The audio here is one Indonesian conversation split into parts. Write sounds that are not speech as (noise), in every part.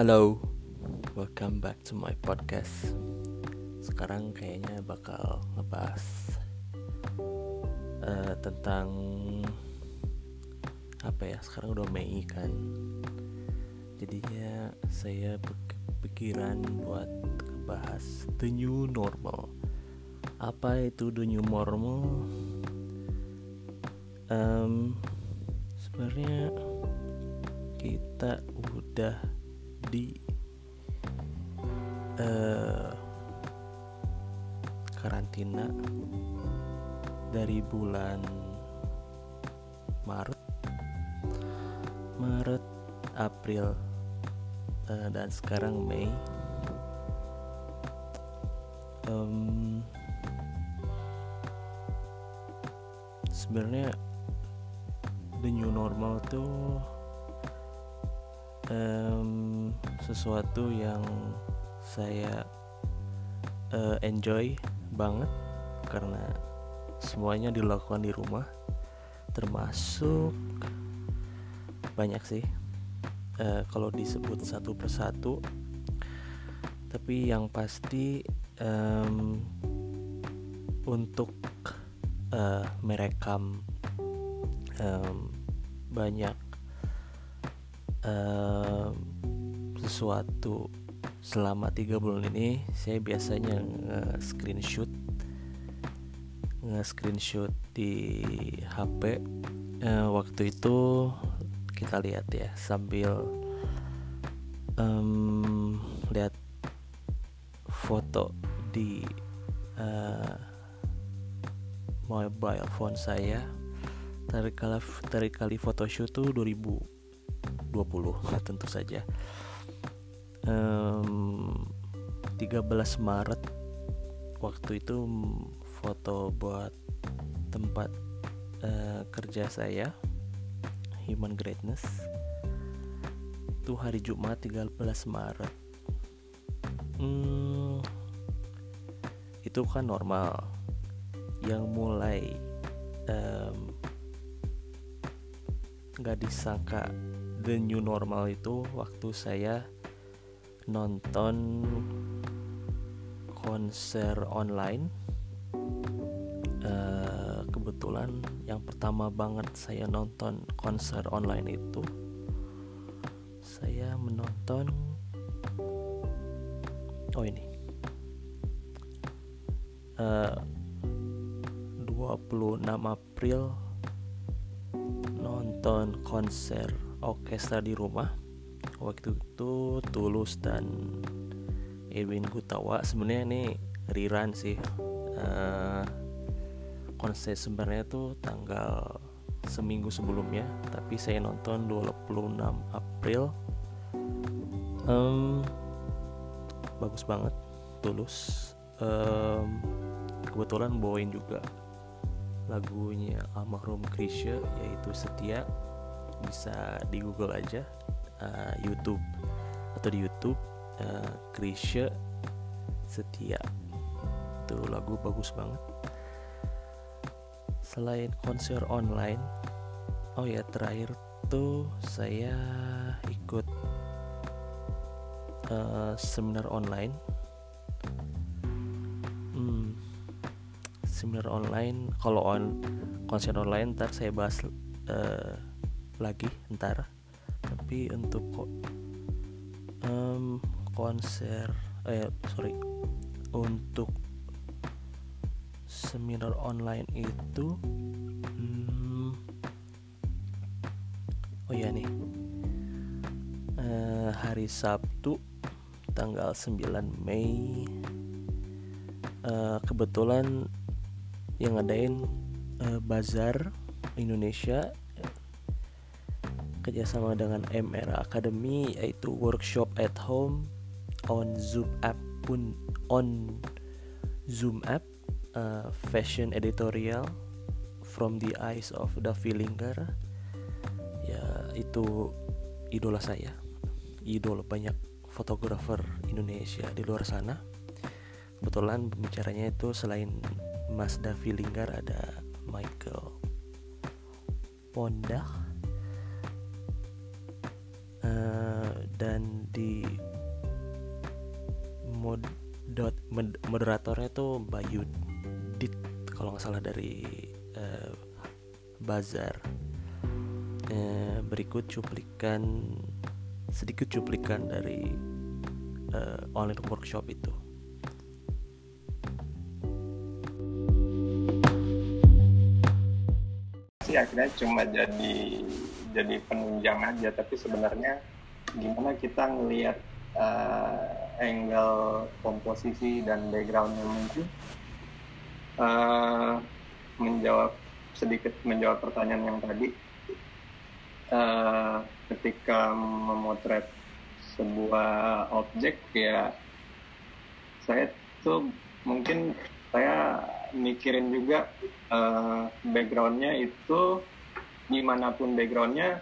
Halo, welcome back to my podcast. Sekarang kayaknya bakal ngebahas uh, tentang apa ya? Sekarang udah Mei kan, jadinya saya pikiran buat ngebahas the new normal. Apa itu the new normal? Um, Sebenarnya kita udah di uh, karantina dari bulan Maret, Maret, April, uh, dan sekarang Mei. Um, sebenarnya the new normal tuh um, sesuatu yang saya uh, enjoy banget karena semuanya dilakukan di rumah termasuk banyak sih. Uh, kalau disebut satu persatu tapi yang pasti um, untuk uh, merekam um, banyak um, sesuatu selama tiga bulan ini saya biasanya nge-screenshot nge-screenshot di HP uh, eh, waktu itu kita lihat ya sambil um, lihat foto di uh, mobile phone saya. Tarik kali tarik kali photoshoot tuh 2020 (laughs) tentu saja. Um, 13 Maret waktu itu foto buat tempat uh, kerja saya Human Greatness. Itu hari Jumat 13 Maret. Hmm, itu kan normal. Yang mulai um, nggak disangka the new normal itu waktu saya nonton konser online. Uh, kebetulan yang pertama banget saya nonton konser online itu saya menonton oh ini uh, 26 April nonton konser orkestra di rumah. Waktu itu Tulus dan Edwin Gutawa sebenarnya ini rerun sih. Uh, konser sebenarnya tuh tanggal seminggu sebelumnya tapi saya nonton 26 April. Um, bagus banget Tulus. Um, kebetulan bawain juga lagunya almarhum Krisya yaitu Setia bisa di Google aja uh, YouTube atau di YouTube uh, Krisya Setia. Itu lagu bagus banget. Selain konser online oh ya terakhir tuh saya ikut uh, seminar online. Seminar online kalau on konser online ntar saya bahas uh, lagi ntar. Tapi untuk um, konser eh sorry. Untuk seminar online itu hmm, oh ya nih. Uh, hari Sabtu tanggal 9 Mei. Uh, kebetulan yang ngadain uh, bazar Indonesia kerjasama dengan MR Academy yaitu workshop at home on Zoom app pun on Zoom app uh, fashion editorial from the eyes of the Linggar. Ya itu idola saya. Idola banyak fotografer Indonesia di luar sana. Kebetulan pembicaranya itu selain Mas Davi Linggar ada Michael Pondah uh, dan di mod dot moderatornya tuh Bayu Dit kalau nggak salah dari uh, Bazar. Uh, berikut cuplikan sedikit cuplikan dari uh, online workshop itu. Akhirnya cuma jadi jadi penunjang aja. Tapi sebenarnya gimana kita ngelihat uh, angle komposisi dan backgroundnya mungkin uh, menjawab sedikit menjawab pertanyaan yang tadi. Uh, ketika memotret sebuah objek ya saya tuh mungkin saya mikirin juga uh, backgroundnya itu di mana pun backgroundnya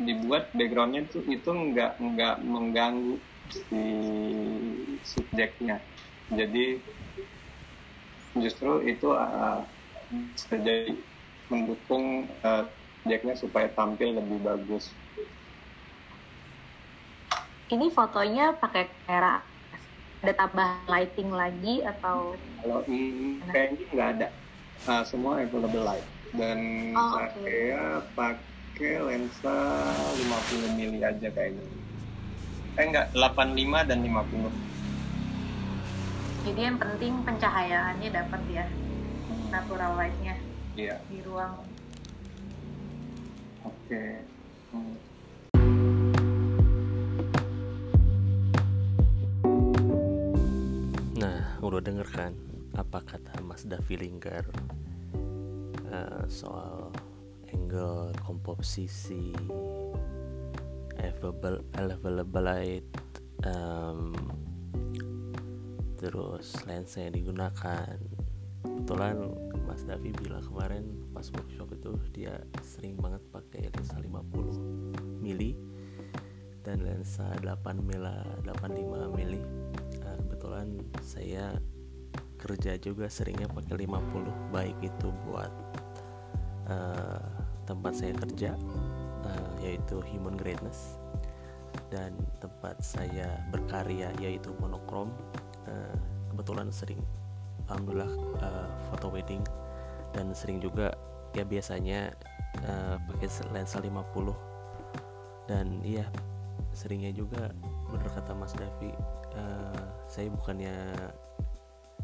dibuat backgroundnya itu itu nggak nggak mengganggu si subjeknya. Jadi justru itu uh, jadi mendukung uh, subjeknya supaya tampil lebih bagus. Ini fotonya pakai kamera. Ada tambah lighting lagi atatu kalau ini kayaknya nggak ada. Uh, semua available light dan oh, saya okay. pakai lensa 50 mili aja kayaknya eh enggak 85 dan 50 jadi yang penting pencahayaannya dapat ya hmm. natural lightnya iya. di ruang oke okay. hmm. udah denger kan apa kata Mas Davi Linggar uh, soal angle komposisi available available light um, terus lensa yang digunakan. Kebetulan Mas Davi bilang kemarin pas workshop itu dia sering banget pakai lensa 50 mili dan lensa 8 mila 85 mili kebetulan saya kerja juga seringnya pakai 50 baik itu buat uh, tempat saya kerja uh, yaitu human greatness. Dan tempat saya berkarya yaitu monokrom uh, kebetulan sering alhamdulillah uh, foto wedding. Dan sering juga ya biasanya uh, pakai lensa 50 dan iya seringnya juga bener kata Mas Davi uh, saya bukannya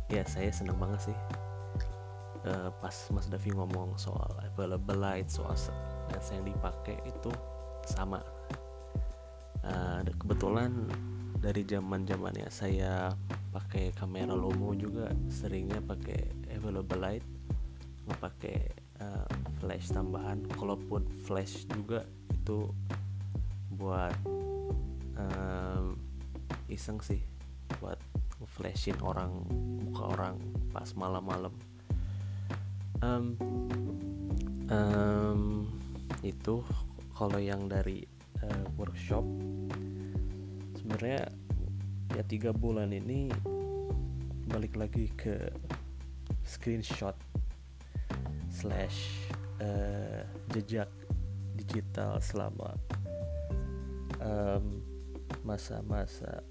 ya saya seneng banget sih uh, pas Mas Davi ngomong soal available light soal lensa yang dipakai itu sama. Uh, kebetulan dari zaman zamannya saya pakai kamera Lomo juga seringnya pakai available light nggak pakai uh, flash tambahan. Kalaupun flash juga itu buat um, iseng sih buat flashin orang muka orang pas malam-malam um, um, itu kalau yang dari uh, workshop sebenarnya ya tiga bulan ini balik lagi ke screenshot slash uh, jejak digital selama masa-masa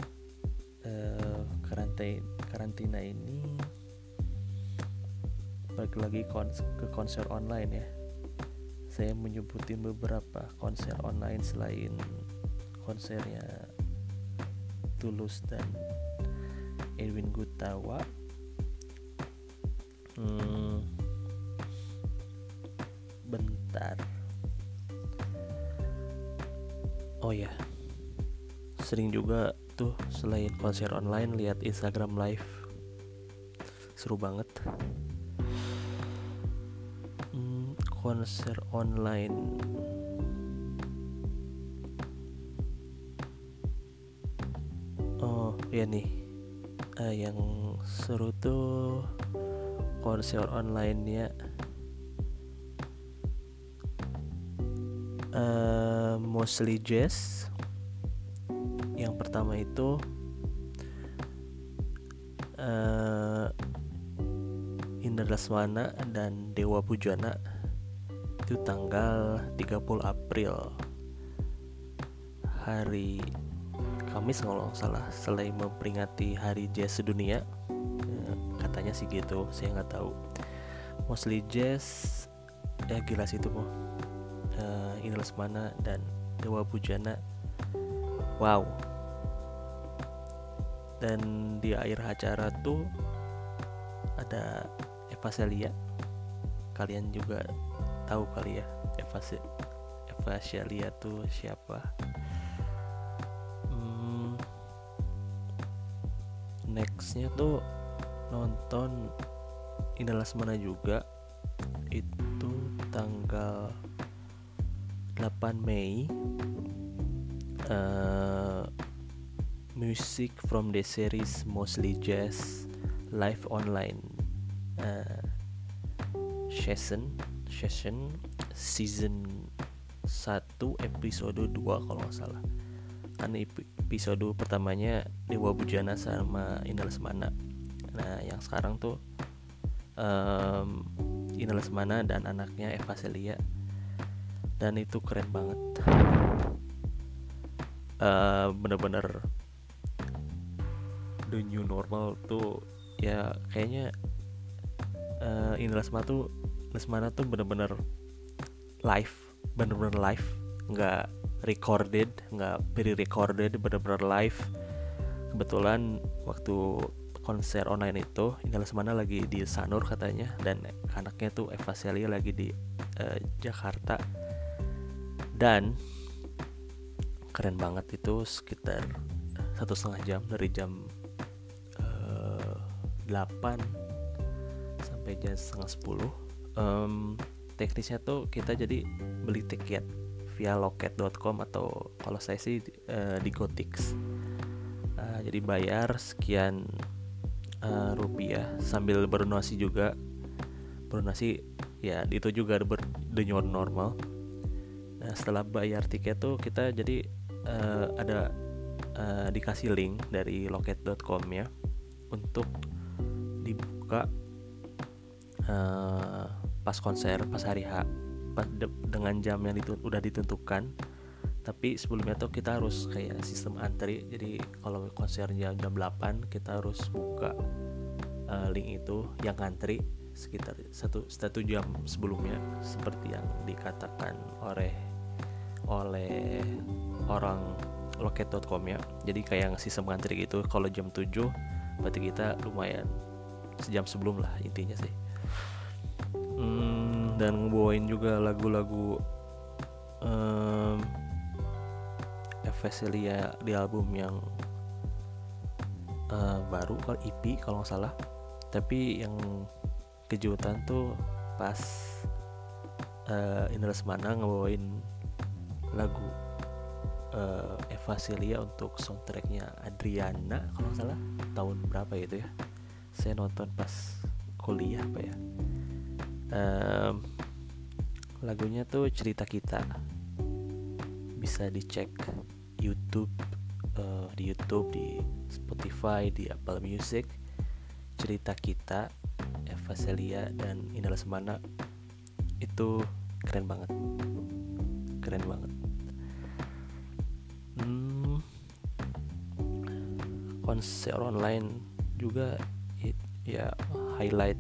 uh, karantina karantina ini balik lagi kons ke konser online ya. Saya menyebutin beberapa konser online selain konsernya Tulus dan Edwin Gutawa hmm, bentar. Oh ya sering juga tuh selain konser online lihat Instagram live. Seru banget konser online. Oh ya nih. Uh, yang seru tuh konser online ya uh, mostly jazz. Yang pertama itu uh, Indra Lesmana dan Dewa Pujana itu tanggal 30 April. Hari Kamis kalau nggak salah selain memperingati Hari Jazz Sedunia. Eh, katanya sih gitu saya nggak tahu. Mostly jazz ya gila sih itu mau uh, Indra Lesmana dan Dewa Bujana wow. Dan di akhir acara tuh ada Eva Celia. Kalian juga tahu kali ya Eva Eva Celia tuh siapa? Hmm, nextnya tuh nonton Indah Lesmana juga. Itu tanggal 8 Mei. Uh, music from the series mostly jazz live online. Uh, session session season 1 episode 2 kalau nggak salah. Kan episode pertamanya Dewa Bujana sama Indah Lesmana nah yang sekarang tuh um, Ina Lesmana dan anaknya Eva Celia. Dan itu keren banget. Uh, bener-bener the new normal tuh ya kayaknya uh, Ina Lesmana tuh Lesmana tuh bener-bener live bener-bener live. Nggak recorded nggak pre-recorded bener-bener live. Kebetulan waktu konser online itu Indah Lesmana lagi di Sanur katanya dan anaknya tuh Eva Celia lagi di uh, Jakarta. Dan keren banget itu sekitar satu setengah jam dari jam uh, eh, 8 sampai jam setengah 10 um, teknisnya tuh kita jadi beli tiket via loket.com atau kalau saya sih uh, di Gotix. Uh, jadi bayar sekian uh, rupiah sambil berdonasi juga. Berdonasi ya itu juga ber, the new normal. Nah setelah bayar tiket tuh kita jadi uh, ada uh, dikasih link dari loket.com ya untuk dibuka uh, pas konser pas hari H pas de dengan jam yang ditun udah ditentukan. Tapi sebelumnya tuh kita harus kayak sistem antri. Jadi kalau konsernya jam 8 kita harus buka uh, link itu yang antri sekitar satu satu jam sebelumnya seperti yang dikatakan oleh oleh orang loket.com ya. Jadi kayak yang sistem antri gitu kalau jam 7 berarti kita lumayan sejam sebelum lah intinya sih dan ngebawain juga lagu-lagu um, Veselia di album yang uh, baru kalau EP kalau nggak salah. Tapi yang kejutan tuh pas uh, Indra Semana ngebawain lagu uh, Eva Celia untuk soundtracknya Adriana kalau nggak salah. Tahun berapa itu ya? Saya nonton pas kuliah apa ya um, lagunya tuh cerita kita. Bisa dicek YouTube uh, di YouTube di Spotify di Apple Music. Cerita kita Eva Celia dan Indah Semana itu keren banget. Keren banget. Hmm, konser online juga ya highlight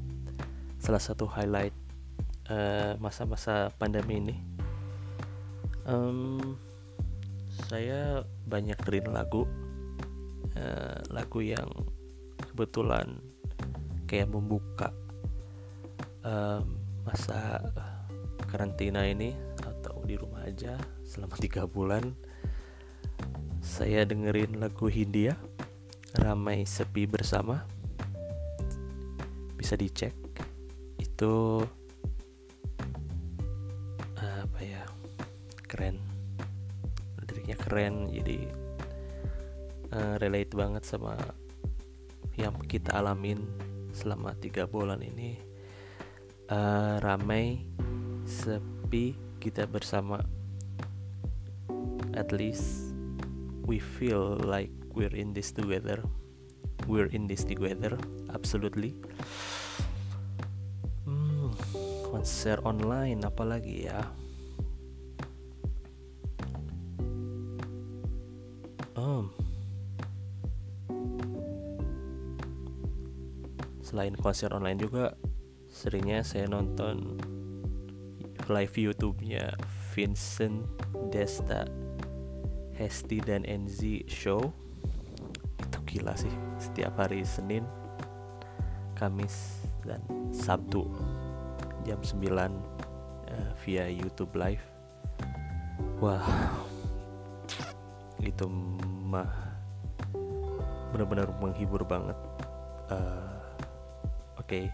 salah satu highlight masa-masa uh, pandemi ini um, saya banyak dengerin lagu uh, lagu yang kebetulan kayak membuka uh, masa karantina ini atau di rumah aja selama (laughs) tiga bulan. Saya dengerin lagu Hindia ramai sepi bersama. Bisa dicek. Itu keren jadi uh, relate banget sama yang kita alamin selama tiga bulan ini. Uh, ramai sepi kita bersama. At least we feel like we're in this together. We're in this together absolutely. Hmm, konser online apalagi ya selain konser online juga seringnya saya nonton live YouTube-nya Vincent Desta Hesti dan Enzi Show. Itu gila sih setiap hari Senin Kamis dan Sabtu jam 9 uh, eh, via YouTube live. Wah itu mah benar-benar menghibur banget uh, okay.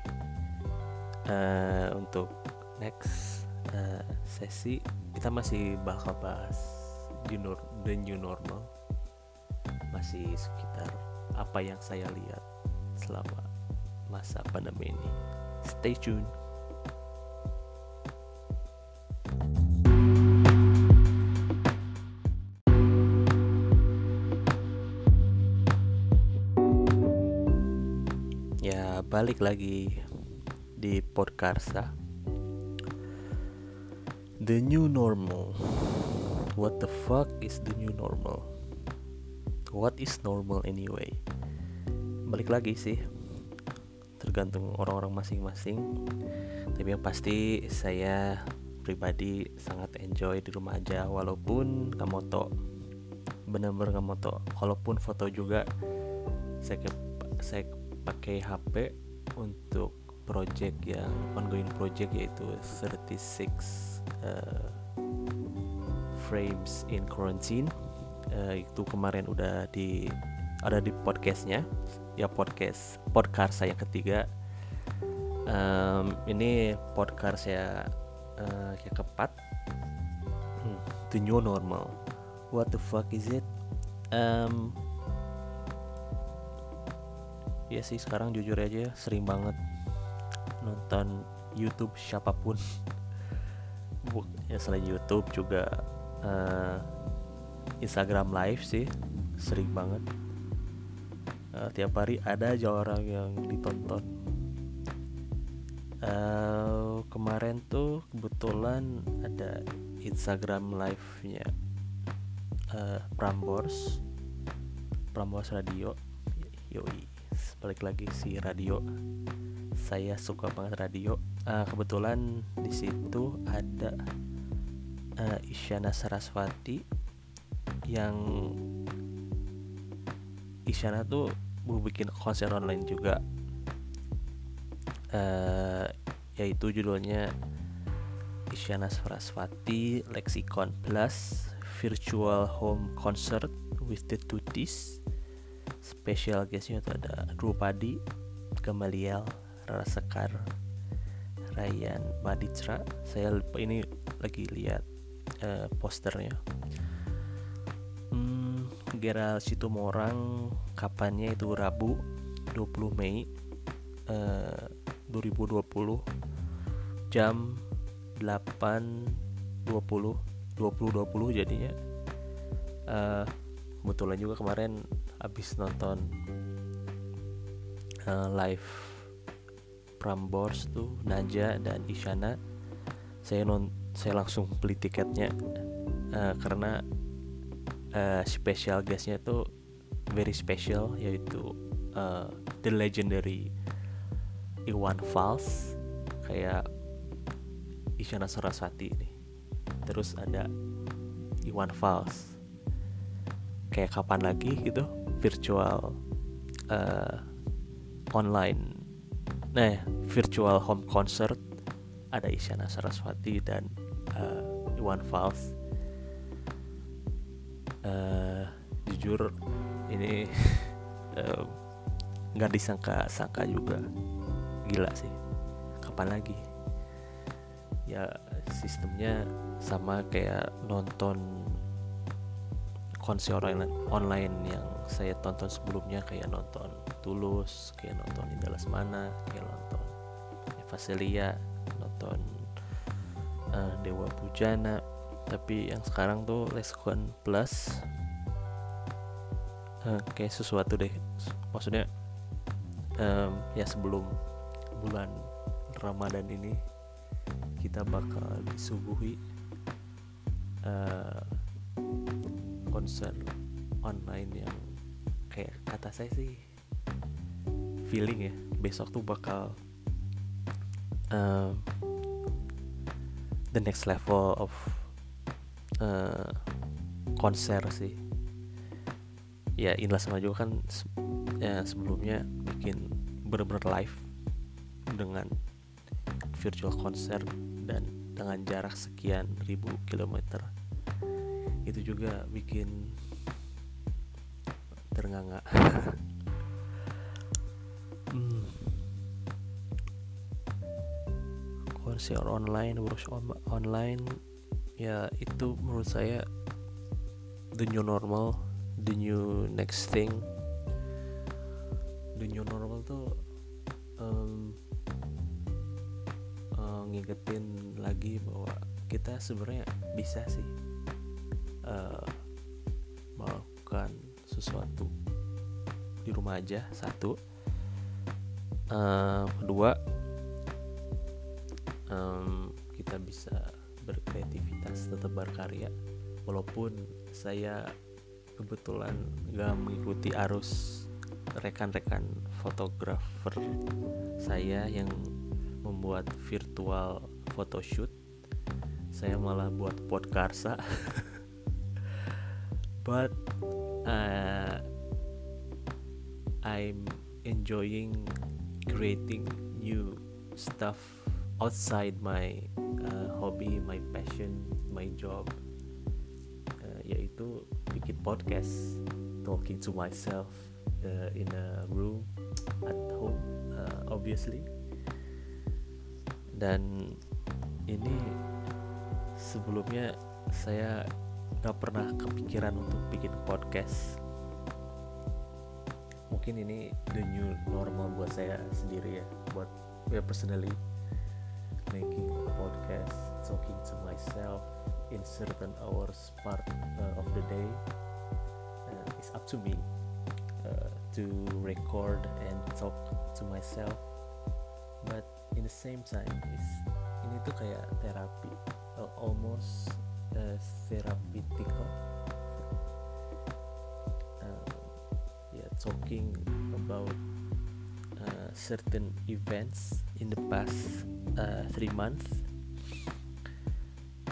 uh, untuk next uh, sesi kita masih bakal bahas the new normal. Masih sekitar apa yang saya lihat selama masa pandemi ini. Stay tune balik lagi di Podkarsa The new normal. What the fuck is the new normal? What is normal anyway? Balik lagi sih. Tergantung orang-orang masing-masing. Tapi yang pasti saya pribadi sangat enjoy di rumah aja Walaupun nggak moto. Bener-bener nggak moto. Walaupun foto juga Saya, saya pakai HP untuk project yang ongoing project yaitu 36 uh, frames in quarantine. Uh, itu kemarin udah di ada di podcastnya. Ya podcast podcast saya ketiga. Um, ini podcast saya uh, yang keempat. Hmm, the new normal. What the fuck is it? Um, ya sih sekarang jujur aja sering banget nonton YouTube siapa pun. (laughs) Ya selain YouTube juga uh, Instagram Live sih sering banget. Uh, tiap hari ada aja orang yang ditonton. Uh, kemarin tuh kebetulan ada Instagram Live-nya uh, Prambors Prambors Radio. Yoi balik lagi si radio. Saya suka banget radio. Uh, kebetulan di situ ada uh, Isyana Saraswati yang Isyana tuh mau bikin konser online juga. Uh, yaitu judulnya Isyana Saraswati Lexicon Plus Virtual Home Concert with the Tutis spesial guestnya itu ada Drupadi Gamaliel Rara Sekar Ryan Maditra. Saya lupa ini lagi lihat uh, posternya. Hmm, Gerald Situmorang kapannya itu? Rabu 20 Mei uh, 2020 jam 8.20 20.20 jadinya. Uh, kebetulan juga kemarin abis nonton uh, live Prambors tuh Naja dan Isyana saya non saya langsung beli tiketnya uh, karena uh, special guestnya tuh very special yaitu uh, the legendary Iwan Fals kayak Isyana Saraswati ini. Terus ada Iwan Fals. Kayak kapan lagi gitu virtual uh, online nah virtual home concert ada Isyana Saraswati dan uh, Iwan Fals. Uh, jujur ini (laughs) nggak uh, disangka-sangka juga. Gila sih. Kapan lagi? Ya sistemnya sama kayak nonton konser online online yang saya tonton sebelumnya kayak nonton Tulus, kayak nonton Indah Lesmana, kayak nonton Eva Celia, nonton uh, Dewa Pujana. Tapi yang sekarang tuh Leskon Plus uh, kayak sesuatu deh. Maksudnya um, ya sebelum bulan Ramadan ini kita bakal disuguhi uh, konser online yang kata saya sih feeling ya besok tuh bakal uh, the next level of uh, konser sih. Ya Inlas Maju kan ya, sebelumnya bikin bener-bener live dengan virtual konser dan dengan jarak sekian ribu kilometer. Itu juga bikin ternganga hmm. konser online workshop online. Ya itu menurut saya the new normal the new next thing. The new normal tuh um, uh, ngingetin lagi bahwa kita sebenarnya bisa sih uh, melakukan sesuatu. Di rumah aja satu. Uh, kedua um, kita bisa berkreativitas tetap berkarya. Walaupun saya kebetulan gak mengikuti arus rekan-rekan fotografer saya yang membuat virtual photoshoot. Saya malah buat podcast (laughs) but uh, I'm enjoying creating new stuff outside my uh, hobby my passion my job. Yaitu bikin podcast talking to myself uh, in a room at home uh, obviously. Dan ini sebelumnya saya gak pernah kepikiran untuk bikin podcast. Mungkin ini the new normal buat saya sendiri ya buat ya personally. Making podcast talking to myself in certain hours part uh, of the day. Uh, it's up to me uh, to record and talk to myself. But in the same time it's ini tuh kayak terapi uh, almost uh, therapeutical uh, yeah talking about uh, certain events in the past uh, three months.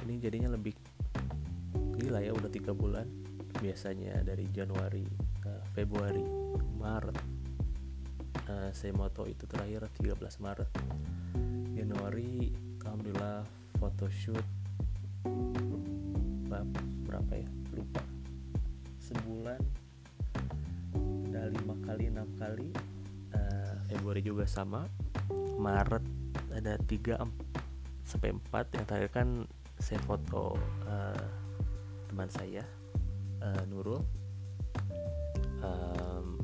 Ini jadinya lebih gila ya udah tiga bulan. Biasanya dari Januari uh, Februari Maret. Uh, saya tahu itu terakhir 13 Maret. Januari Alhamdulillah photoshoot berapa ya? Lupa. Sebulan udah lima kali enam kali uh, Februari juga sama Maret ada tiga sampai empat. Yang terakhir kan saya foto uh, teman saya uh, Nurul. Um,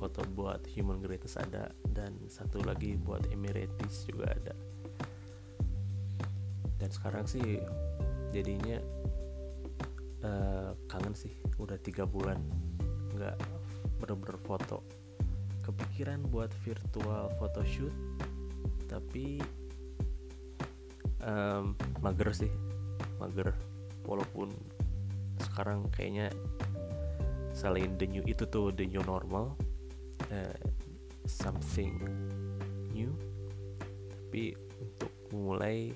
foto buat Human Greatest ada dan satu lagi buat Emirates juga ada. Dan sekarang sih jadinya uh, kangen sih udah tiga bulan nggak bener-bener foto. Kepikiran buat virtual photoshoot tapi um, mager sih mager. Walaupun sekarang kayaknya selain the new itu tuh the new normal uh, something new. Tapi untuk memulai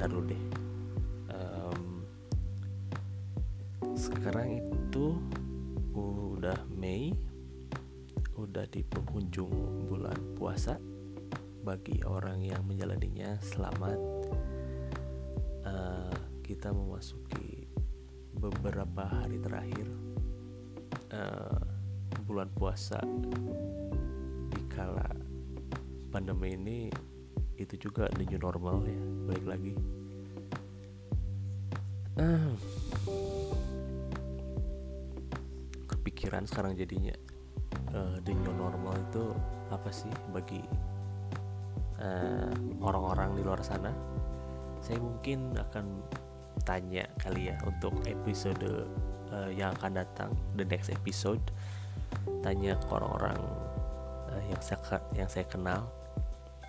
taruh deh sekarang itu udah Mei udah di penghujung bulan puasa. Bagi orang yang menjalaninya selamat. Uh, kita memasuki beberapa hari terakhir uh, bulan puasa. Di kala pandemi ini itu juga the new normal ya baik lagi. Uh, kepikiran sekarang jadinya uh, the new normal itu apa sih bagi orang-orang uh, di luar sana? Saya mungkin akan tanya kali ya untuk episode uh, yang akan datang the next episode. Tanya ke orang-orang uh, yang saya yang saya kenal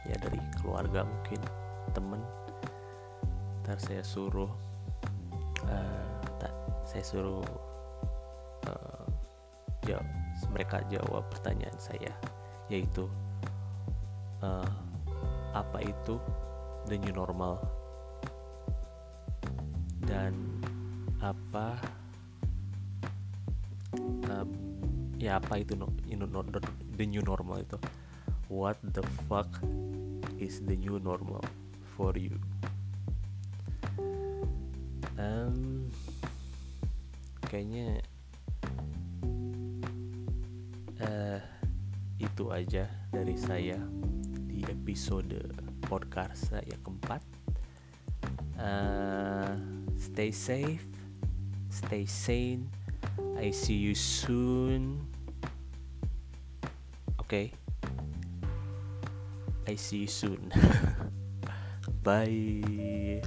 ya dari keluarga mungkin temen. Ntar saya suruh uh, saya suruh uh, jawab mereka jawab pertanyaan saya yaitu uh, apa itu the new normal? Dan apa uh, ya apa itu no, you know, the new normal itu? What the fuck is the new normal for you? Um, kayaknya itu aja dari saya di episode podcast yang keempat. Uh, stay safe stay sane I see you soon. Okay I see you soon. (laughs) Bye